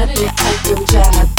It to the middle,